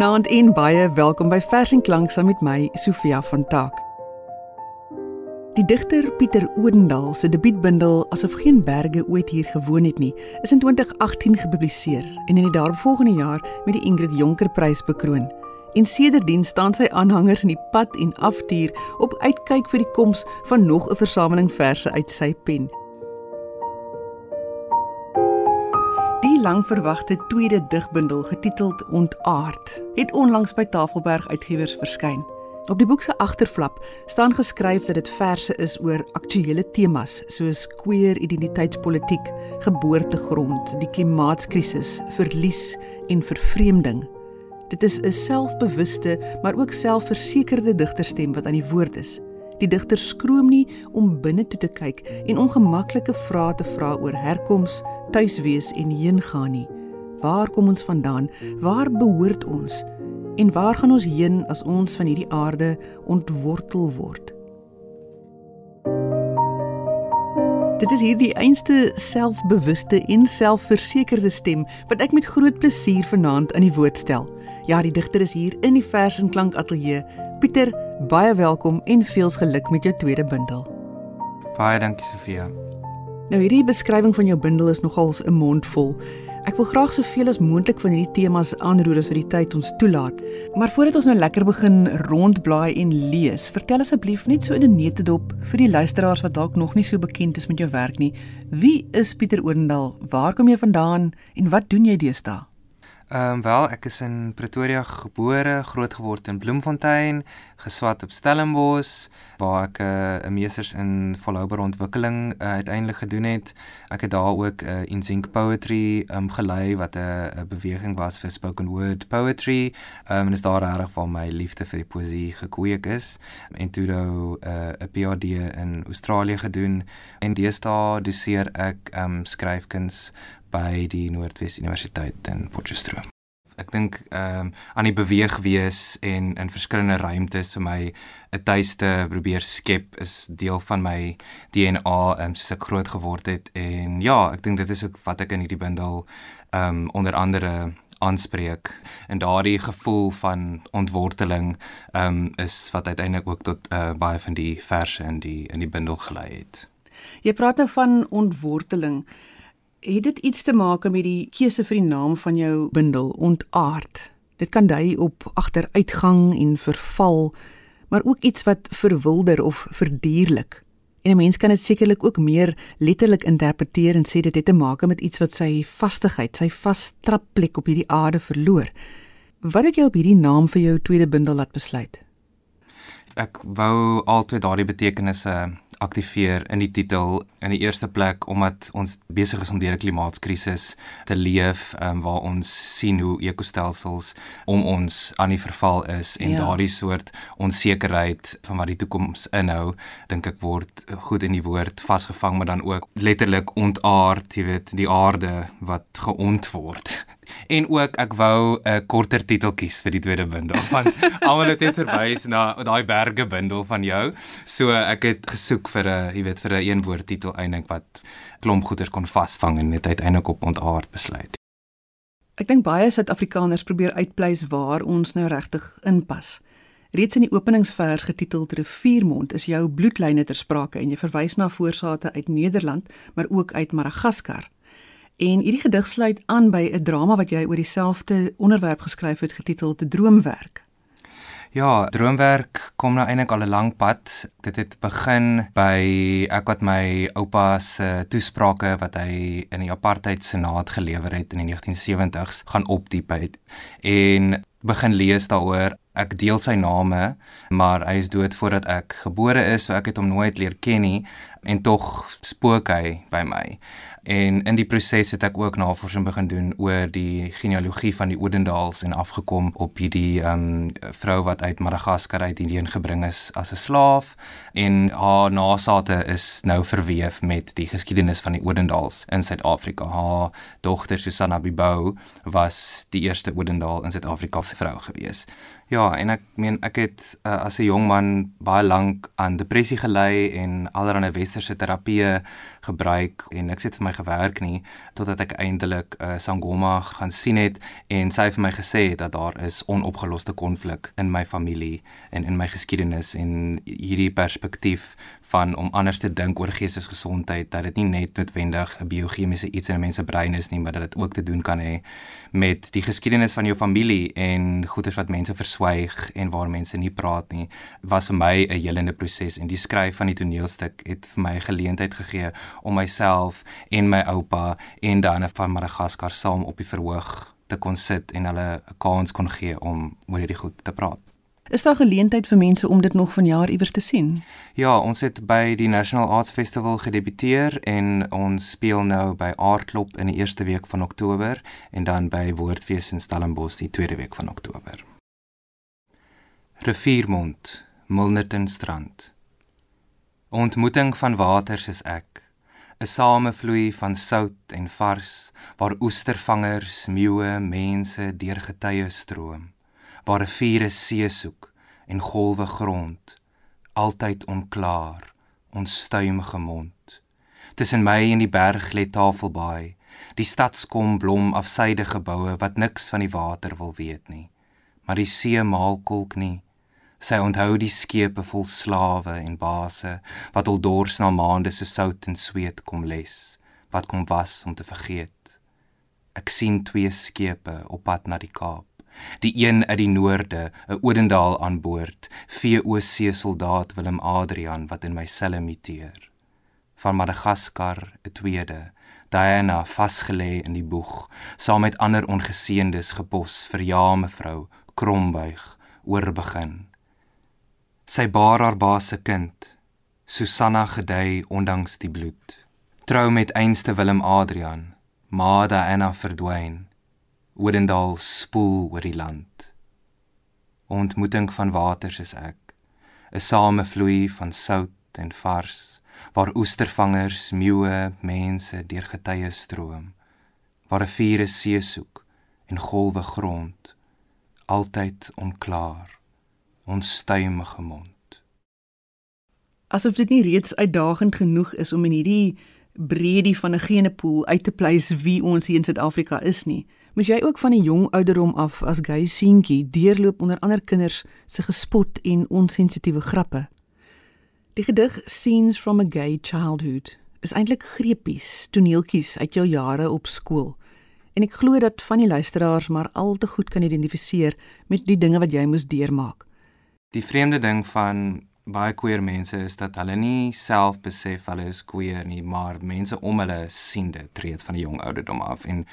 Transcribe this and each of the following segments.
Goeienaand en baie welkom by Vers en Klank saam met my Sofia van Taak. Die digter Pieter Odendaal se debuutbundel Asof geen berge ooit hier gewoon het nie, is in 2018 gepubliseer en in die daaropvolgende jaar met die Ingrid Jonker Prys bekroon. En sedertdien staan sy aanhangers in die pad en aftuur op uitkyk vir die koms van nog 'n versameling verse uit sy pen. Die langverwagte tweede digbundel getiteld Ontaard het onlangs by Tafelberg Uitgewers verskyn. Op die boek se agterflap staan geskryf dat dit verse is oor aktuelle temas soos queer identiteitspolitiek, geboortegrond, die klimaatskrisis, verlies en vervreemding. Dit is 'n selfbewuste, maar ook selfversekerde digterstem wat aan die woord is. Die digter skroom nie om binne toe te kyk en ongemaklike vrae te vra oor herkoms, tuiswees en heengaan nie. Waar kom ons vandaan? Waar behoort ons? En waar gaan ons heen as ons van hierdie aarde ontwortel word? Dit is hierdie einste selfbewuste en selfversekerde stem wat ek met groot plesier vanaand aan die woord stel. Ja, die digter is hier in die Vers en Klank Ateljee. Pieter, baie welkom en veel geluk met jou tweede bundel. Baie dankie Sofia. Nou hierdie beskrywing van jou bundel is nogals 'n mond vol. Ek wil graag soveel as moontlik van hierdie temas aanroer as wat die tyd ons toelaat. Maar voordat ons nou lekker begin rondblaai en lees, vertel asseblief net so in 'n netedop vir die luisteraars wat dalk nog nie so bekend is met jou werk nie. Wie is Pieter Oendal? Waar kom jy vandaan en wat doen jy deesdae? Ehm um, wel, ek is in Pretoria gebore, grootgeword in Bloemfontein, geswat op Stellenbosch waar ek 'n uh, meesters in volhoubare ontwikkeling uh, uiteindelik gedoen het. Ek het daar ook 'n uh, in Zinc Poetry um, gelei wat 'n 'n beweging was vir spoken word poetry. Ehm um, en is daar regtig van my liefde vir die poesie gekweek is. En toe nou 'n uh, PhD in Australië gedoen en deesdae doseer ek ehm um, skryfkuns by die Noordwes Universiteit in Potchefstroom. Ek dink ehm um, aan die beweeg wees en in verskillende ruimtes vir my 'n tuiste probeer skep is deel van my DNA ehm um, soos ek groot geword het. En ja, ek dink dit is ook wat ek in hierdie bundel ehm um, onder andere aanspreek. En daardie gevoel van ontworteling ehm um, is wat uiteindelik ook tot uh, baie van die verse in die in die bundel gelei het. Jy praat nou van ontworteling het dit iets te maak met die keuse vir die naam van jou bundel ontaard. Dit kan dui op agteruitgang en verval, maar ook iets wat verwilder of verdierlik. En 'n mens kan dit sekerlik ook meer letterlik interpreteer en sê dit het te maak met iets wat sy vastigheid, sy vastrapplek op hierdie aarde verloor. Wat het jou op hierdie naam vir jou tweede bundel laat besluit? Ek wou altyd daardie betekenisse aktiveer in die titel in die eerste plek omdat ons besig is om deur 'n klimaatskrisis te leef um, waar ons sien hoe ekostelsels om ons aan die verval is en ja. daardie soort onsekerheid van wat die toekoms inhou dink ek word goed in die woord vasgevang maar dan ook letterlik ontaard jy weet die aarde wat geont word en ook ek wou 'n korter titel kies vir die tweede bundel want almal het net verwys na daai berge bundel van jou. So ek het gesoek vir 'n jy weet vir 'n een woord titel eintlik wat klomp goeters kon vasvang en net uiteindelik op ontaard besluit. Ek dink baie Suid-Afrikaners probeer uitpleis waar ons nou regtig inpas. Reeds in die openingsvers getiteld Riviermond is jou bloedlyne ter sprake en jy verwys na voorsate uit Nederland, maar ook uit Madagaskar. En hierdie gedig sluit aan by 'n drama wat jy oor dieselfde onderwerp geskryf het getiteld Droomwerk. Ja, Droomwerk kom nou eintlik al 'n lang pad. Dit het begin by ek wat my oupa se toesprake wat hy in die apartheid senaat gelewer het in die 1970s gaan opdiep het en begin lees daaroor. Ek deel sy name, maar hy is dood voordat ek gebore is, so ek het hom nooit leer ken nie en tog spook hy by my. En in die proses het ek ook navorsing begin doen oor die genealogie van die Odendaals en afgekom op hierdie ehm um, vrou wat uit Madagaskar uit hierheen gebring is as 'n slaaf en haar nasate is nou verweef met die geskiedenis van die Odendaals in Suid-Afrika. Haar dogter Susanna Bibou was die eerste Odendaal in Suid-Afrika se vrou gewees. Ja, en ek meen ek het uh, as 'n jong man baie lank aan depressie gely en allerlei westerse terapieë gebruik en ek sê vir my gewerk nie totdat ek eintlik 'n uh, sangoma gaan sien het en sy het vir my gesê dat daar is onopgeloste konflik in my familie en in my geskiedenis en hierdie perspektief van om anders te dink oor geestesgesondheid dat dit nie net noodwendig 'n biochemiese iets in 'n mens se brein is nie, maar dat dit ook te doen kan hê met die geskiedenis van jou familie en goeie wat mense verswyg en waar mense nie praat nie, was vir my 'n helende proses en die skryf van die toneelstuk het vir my 'n geleentheid gegee om myself en my oupa en dan van Madagaskar saam op die verhoog te kon sit en hulle 'n kans kon gee om oor hierdie goed te praat. Is daar geleentheid vir mense om dit nog vanjaar iewers te sien? Ja, ons het by die National Arts Festival gedebuteer en ons speel nou by Aardklop in die eerste week van Oktober en dan by Woordfees in Stellenbosch die tweede week van Oktober. Riviermond, Milnerton strand. Ontmoeting van waters is ek. 'n Samevloei van sout en vars waar oestervangers, meeuwe, mense deur getye stroom waar riviere see soek en golwe grond altyd onklaar onstuimige mond. Tussen my en die berg lê tafelbaai. Die stadskom blom afsyde geboue wat niks van die water wil weet nie. Maar die see maal kolk nie. Sy onthou die skepe vol slawe en base wat al dors na maande se sout en sweet kom les wat kom was om te vergeet. Ek sien twee skepe op pad na die Kaap die een uit die noorde, 'n Odendaal aan boord, VOC soldaat Willem Adrian wat in my selle miteer. Van Madagaskar 'n tweede, Diana vasgelê in die boeg, saam met ander ongeseëndes gepos vir ja mevrou Krombuig oor begin. Sy baar haar baas se kind, Susanna gedei ondanks die bloed. Trou met einste Willem Adrian, maar Diana verdwyn. Odendaal spoel oor die land. Ontmoeting van waters is ek, 'n samevloei van sout en vars, waar oestervangers, meeuwe, mense deur getye stroom, waar riviere see soek en golwe grond, altyd onklaar, onstuimige mond. Asof dit nie reeds uitdagend genoeg is om in hierdie breedie van 'n genepool uit te pleis wie ons hier in Suid-Afrika is nie moet jy ook van 'n jong ouderdom af as gay seentjie deurloop onder ander kinders se gespot en onsensitiewe grappe. Die gedig Scenes from a Gay Childhood is eintlik greepies, toneeltjies uit jou jare op skool. En ek glo dat van die luisteraars maar al te goed kan identifiseer met die dinge wat jy moes deurmaak. Die vreemde ding van baie queer mense is dat hulle nie self besef hulle is queer nie, maar mense om hulle sien dit reeds van 'n jong ouderdom af en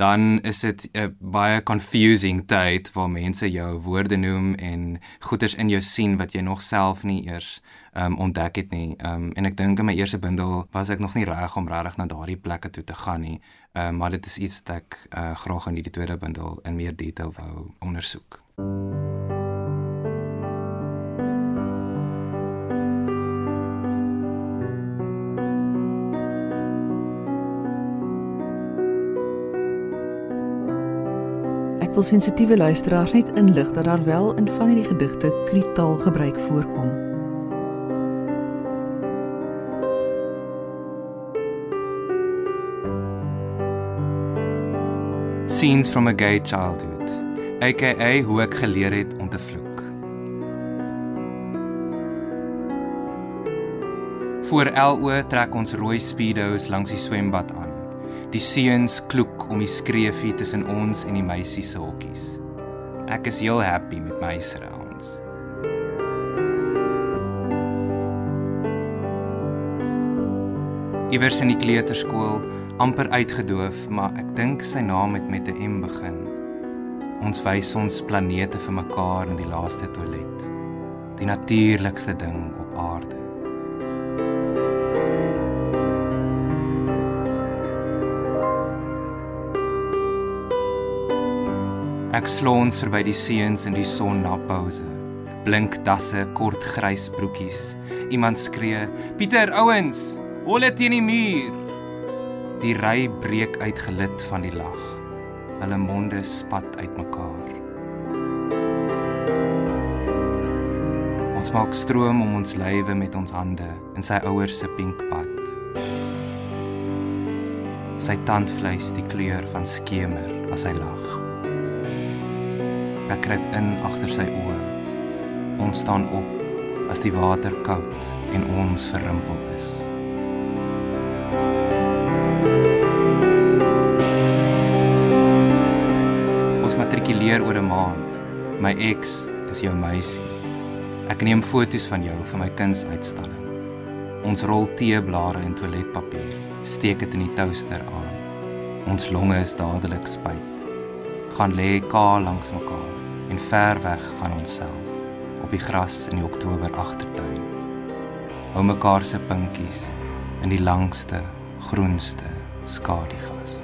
dan is dit 'n baie confusing tyd waar mense jou woorde noem en goeters in jou sien wat jy nog self nie eers um, ontdek het nie. Um, en ek dink in my eerste bundel was ek nog nie reg om regtig na daardie plekke toe te gaan nie. Um, maar dit is iets wat ek uh, graag in die tweede bundel in meer detail wou ondersoek. Ek wil sensitiewe luisteraars net inlig dat daar wel in van hierdie gedigte kritaal gebruik voorkom. Scenes from a gay childhood. AKA hoe ek geleer het om te vloek. Voor LO trek ons rooi speedos langs die swembad aan. Die seuns kloek om die skreefie tussen ons en die meisie se hokkies. Ek is heel happy met my surrounds. Iewers in die kleuterskool, amper uitgedoof, maar ek dink sy naam het met 'n M begin. Ons wys ons planete vir mekaar in die laaste toilet. Die natuurlikste ding op aarde. Ek slons verby die seuns in die son na pouse. Blink dasse, kort grys broekies. Iemand skree: "Pieter, ouens, hol dit teen die muur." Die ry breek uit gelid van die lag. Hulle monde spat uitmekaar. Ons maak stroom om ons lywe met ons hande in sy ouers se pink pad. Sy tandvleis die kleur van skemer as hy lag. Ek kruip in agter sy oë. Ons staan op as die water koud en ons verrimpel is. Ons matrikuleer oor 'n maand. My ex is jou meisie. Ek neem foto's van jou vir my kunsuitstalling. Ons rol teeblare in toiletpapier, steek dit in die toaster aan. Ons longe is dadelik spyt. Gaan lê kaal langs mekaar en ver weg van onsself op die gras in die Oktober agtertuin. Hou mekaar se pinkies in die langste, groenste skadu vas.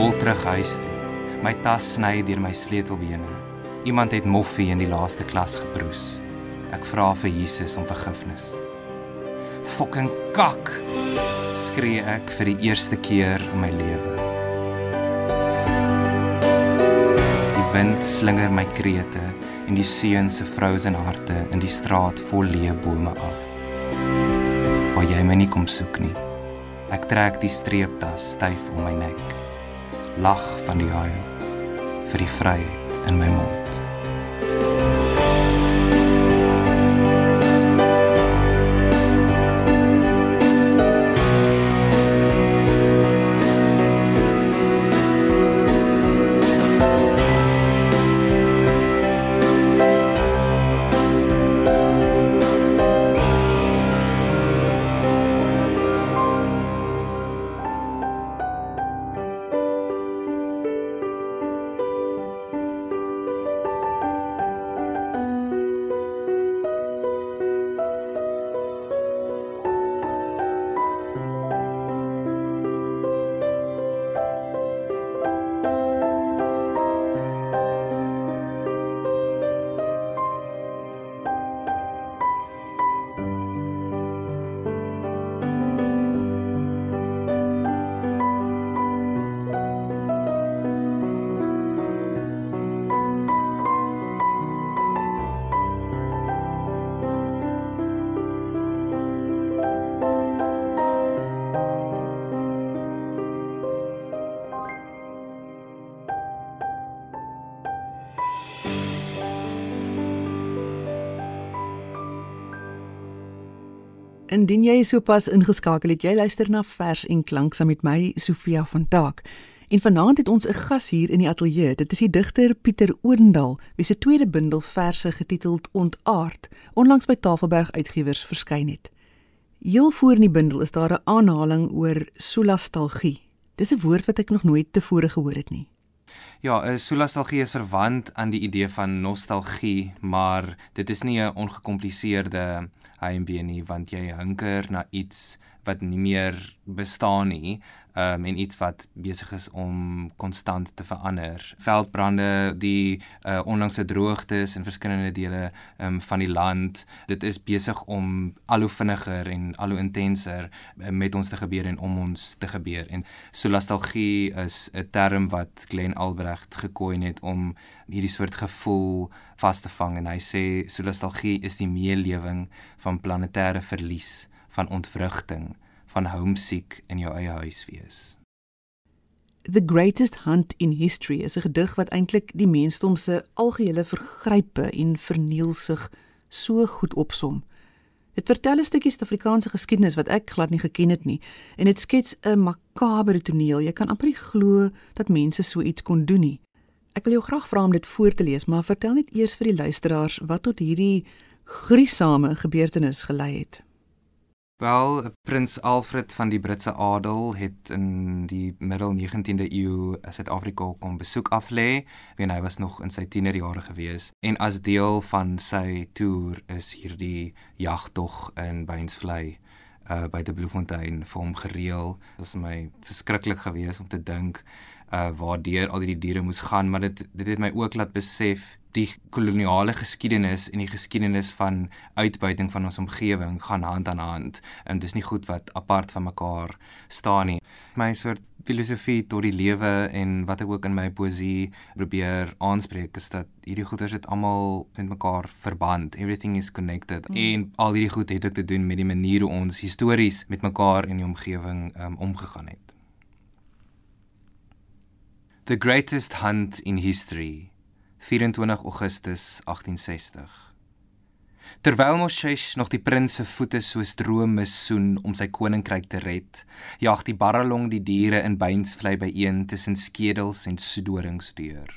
hol terug huis toe. My tas sny deur my sleutelbene. Iemand het moffie in die laaste klas geproes. Ek vra vir Jesus om vergifnis. Fucking kak! skree ek vir die eerste keer in my lewe. Die wind slinger my krete en die seun se frozen harte in die straat vol leë bome af. Waar jy my nie kom soek nie. Ek trek die streeptas styf om my nek lag van die haai vir die vryheid in my mond. Indien jy sopas ingeskakel het, jy luister na Vers en Klank saam met my Sofia van Taak. En vanaand het ons 'n gas hier in die ateljee. Dit is die digter Pieter Oendal, wie se tweede bundel verse getiteld Ontaard onlangs by Tafelberg Uitgewers verskyn het. Heel voor in die bundel is daar 'n aanhaling oor solastalgie. Dis 'n woord wat ek nog nooit tevore gehoor het nie. Ja, 'n solastalgie is verwant aan die idee van nostalgie, maar dit is nie 'n ongekompliseerde heimwee nie want jy hunker na iets wat nie meer bestaan nie um, en iets wat besig is om konstant te verander. Veldbrande, die uh, onlangse droogtes in verskillende dele um, van die land, dit is besig om al hoe vinniger en al hoe intenser uh, met ons te gebeur en om ons te gebeur. En solastalgie is 'n term wat Glenn Albrecht gekoin het om hierdie soort gevoel vas te vang en hy sê solastalgie is die meelewing van planetêre verlies van ontwrigting van homesick in jou eie huis wees. The Greatest Hunt in History is 'n gedig wat eintlik die mensdom se algehele vergrype en vernielsig so goed opsom. Dit vertel 'n stukkie Suid-Afrikaanse geskiedenis wat ek glad nie geken het nie en dit skets 'n makabere toneel. Jy kan amper nie glo dat mense so iets kon doen nie. Ek wil jou graag vra om dit voor te lees, maar vertel net eers vir die luisteraars wat tot hierdie gruisame gebeurtenis gelei het. Wel, prins Alfred van die Britse adel het in die middel 19de eeu Suid-Afrika kom besoek aflê, wen hy was nog in sy tienerjare gewees en as deel van sy toer is hierdie jagtog in Beinsvlei uh by die Bloemfontein vir hom gereël. Dit was my verskriklik geweest om te dink uh waardeur al die diere moes gaan, maar dit dit het my ook laat besef die koloniale geskiedenis en die geskiedenis van uitbuiting van ons omgewing gaan hand aan hand en dis nie goed wat apart van mekaar staan nie. My soort filosofie tot die lewe en wat ek ook in my poesie probeer aanspreek is dat hierdie goeders het almal met mekaar verband. Everything is connected. Mm. En al hierdie goed het ook te doen met die manier hoe ons histories met mekaar in die omgewing um, omgegaan het. The greatest hunt in history 24 Augustus 1860 Terwyl Moshesh nog die prins se voete soos drome soen om sy koninkryk te red, jag die barrelong die diere in beinsvlei byeen tussen skedels en sodorings deur.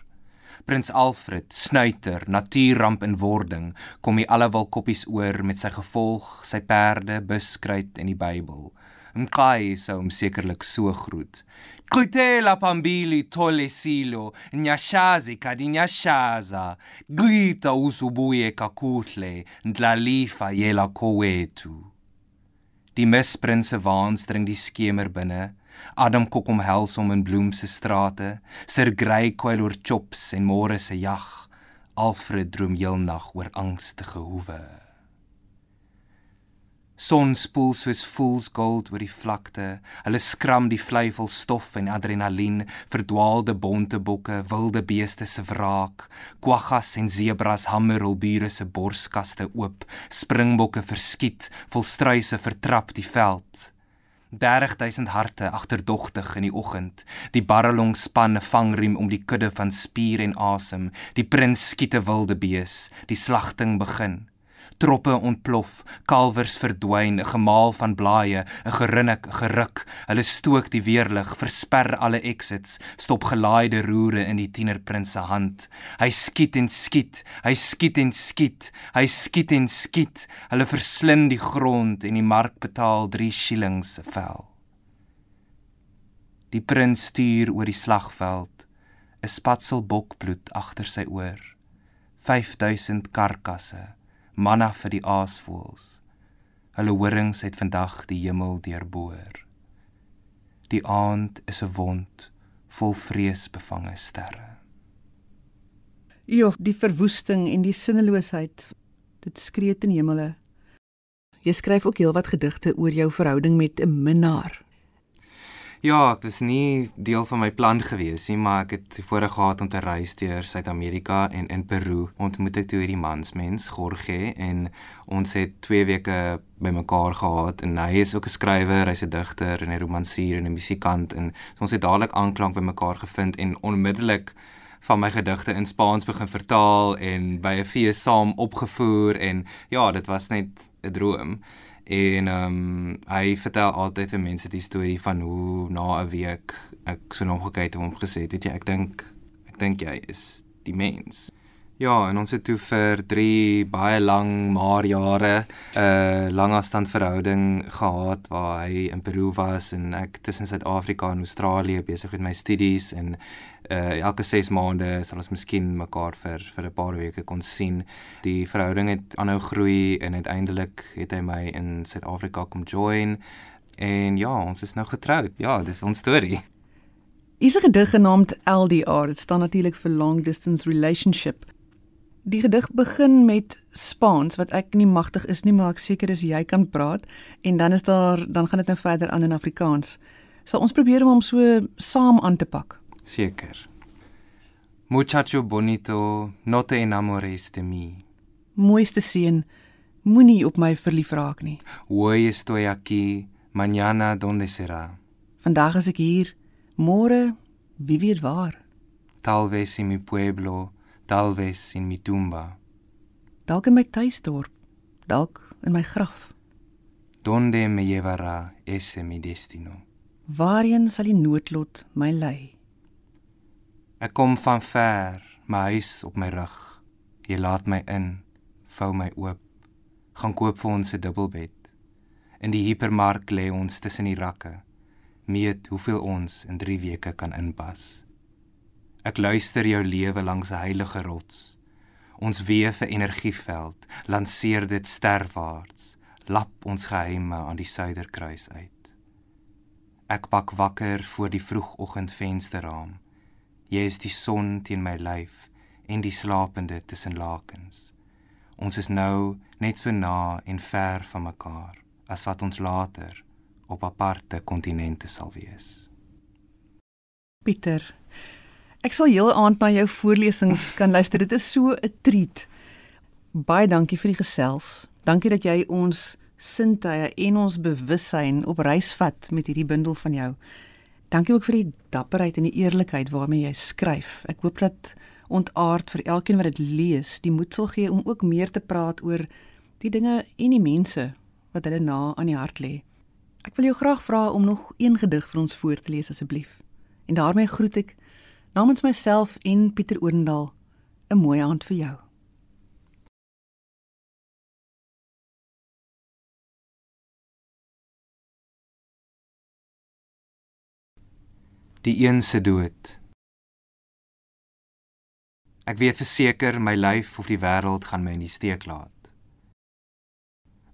Prins Alfred, snuiter, natuurramp in wording, kom hy allewel koppies oor met sy gevolg, sy perde, buskruit en die Bybel. Mqai sou hom sekerlik so groet. Qitela pambili tole silo, nyashazi kadinyashaza. Grita usubuye kakutle, ndlalifa yela kowetu. Die misprinse waans dring die skemer binne. Adam kok omhels om in bloemse strate. Sir Grey kwyl oor chops en môre se jag. Alfred droom heelnag oor angstige hoewe. Son spoel soos fools gold oor die vlakte. Hulle skram die vlei vol stof en adrenalien, verdwaalde bonte bokke, wilde beeste se wraak. Kwaggas en zebras hamer hul bure se borskaste oop. Springbokke verskiet, vol struise vertrap die veld. 30000 harte agterdogtig in die oggend. Die barrelong span 'n vangriem om die kudde van spier en asem. Die prins skiet 'n wilde bees. Die slagting begin troppe ontplof, kalwers verdwyn, 'n gemaal van blaaie, 'n gerinnik, geruk. Hulle stook die weerlig, versper alle exits, stop gelaaide roere in die tienerprins se hand. Hy skiet en skiet, hy skiet en skiet, hy skiet en skiet. Hulle verslind die grond en die mark betaal 3 shillings se vel. Die prins stuur oor die slagveld, 'n spatsel bokbloed agter sy oor. 5000 karkasse manna vir die aasvoëls. Hulle horings het vandag die hemel deurboor. Die aand is 'n wond vol vreesbevange sterre. Ja, die verwoesting en die sinneloosheid. Dit skree ten hemele. Jy skryf ook heelwat gedigte oor jou verhouding met 'n minnaar. Ja, dit is nie deel van my plan gewees nie, maar ek het voorheen gehad om te reis deur Suid-Amerika en in Peru. Ontmoet ek toe hierdie mansmens, Jorge, en ons het 2 weke bymekaar gehad en hy is ook 'n skrywer, hy's 'n digter en 'n romansier en 'n musikant en so ons het dadelik aanklank bymekaar gevind en onmiddellik van my gedigte in Spaans begin vertaal en by 'n fees saam opgevoer en ja, dit was net 'n droom. En ehm um, hy vertel altyd vir mense die storie van hoe na 'n week ek so na hom gekyk het en hom gesê het, weet jy, ek dink ek dink jy is die mens. Ja, en ons het toe vir 3 baie lang maar jare 'n uh, langafstand verhouding gehad waar hy in Peru was en ek tussen Suid-Afrika en Australië besig met my studies en uh elke 6 maande sal ons miskien mekaar vir vir 'n paar weke kon sien. Die verhouding het aanhou groei en uiteindelik het hy my in Suid-Afrika kom join. En ja, ons is nou getroud. Ja, dis ons storie. 'n gedig genaamd LDR. Dit staan natuurlik vir long distance relationship. Die gedig begin met Spaans wat ek nie magtig is nie, maar ek seker is jy kan praat en dan is daar dan gaan dit nou verder aan in Afrikaans. Sal ons probeer om hom so saam aan te pak. Seker. Muchacho bonito, no te enamores de mí. Mooiste seun, moenie op my verlief raak nie. Hoy estoy aquí, mañana donde será? Vandag is ek hier, môre wie weet waar. Tal vez en mi pueblo, tal vez en mi tumba. Dalk in my tuisdorp, dalk in my graf. Donde me llevará ese mi destino? Waarheen sal die noodlot my lei? Ek kom van ver, my huis op my rug. Jy laat my in, vou my oop. Gaan koop vir ons 'n dubbelbed. In die hipermark lê ons tussen die rakke. Meet hoeveel ons in 3 weke kan inpas. Ek luister jou lewe langs 'n heilige rots. Ons weef 'n energieveld, lanseer dit sterwaarts, lap ons geheime aan die suiderkruis uit. Ek bak wakker voor die vroegoggendvensterraam Jy is die son teen my lyf en die slapende tussen lakens. Ons is nou net so na en ver van mekaar as wat ons later op aparte kontinente sal wees. Pieter, ek sal heel aand na jou voorlesings kan luister. Dit is so 'n treat. Baie dankie vir die gesels. Dankie dat jy ons sintuie en ons bewussyn op reis vat met hierdie bundel van jou. Dankie ook vir die dapperheid en die eerlikheid waarmee jy skryf. Ek hoop dat ontaard vir elkeen wat dit lees, die moed sal gee om ook meer te praat oor die dinge en die mense wat hulle na aan die hart lê. Ek wil jou graag vra om nog een gedig vir ons voor te lees asseblief. En daarmee groet ek namens myself en Pieter Oendal 'n mooi aand vir jou. Die een se dood. Ek weet verseker my lyf of die wêreld gaan my in die steek laat.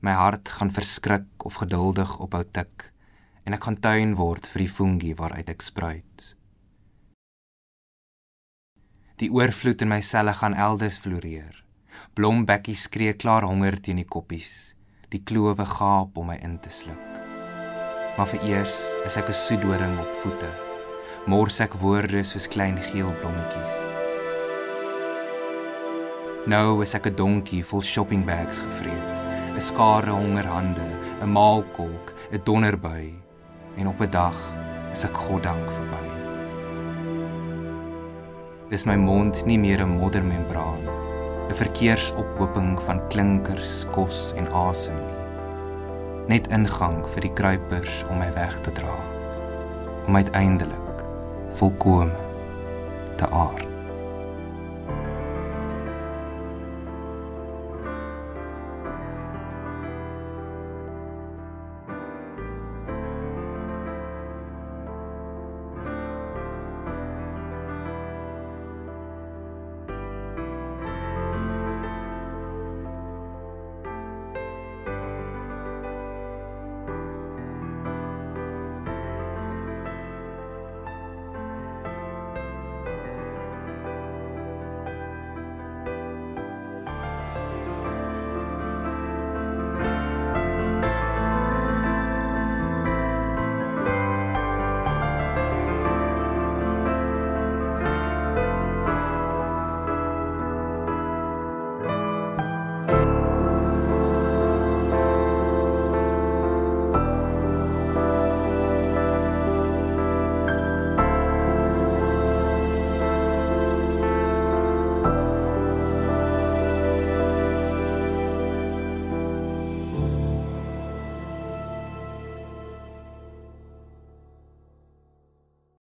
My hart gaan verskrik of geduldig ophou tik en ek gaan tuin word vir die fungi waaruit ek spruit. Die oorvloed in my selle gaan elders floreer. Blombekkies skree klaar honger teen die koppies. Die klowe gaap om my in te sluk. Maar vir eers is ek 'n soedoring op voete. Mors ek woorde soos klein geel blommetjies. Nou is ek 'n donkie vol shopping bags gevreet, 'n skare hongerhande, 'n maalkolk, 'n donderbui en op 'n dag is ek goddank verby. Is my mond nie meer 'n moddermembraan, 'n verkeersophoping van klinkers, kos en asem nie. Net ingang vir die kruipers om my weg te dra. Om uiteindelik volkome te aard.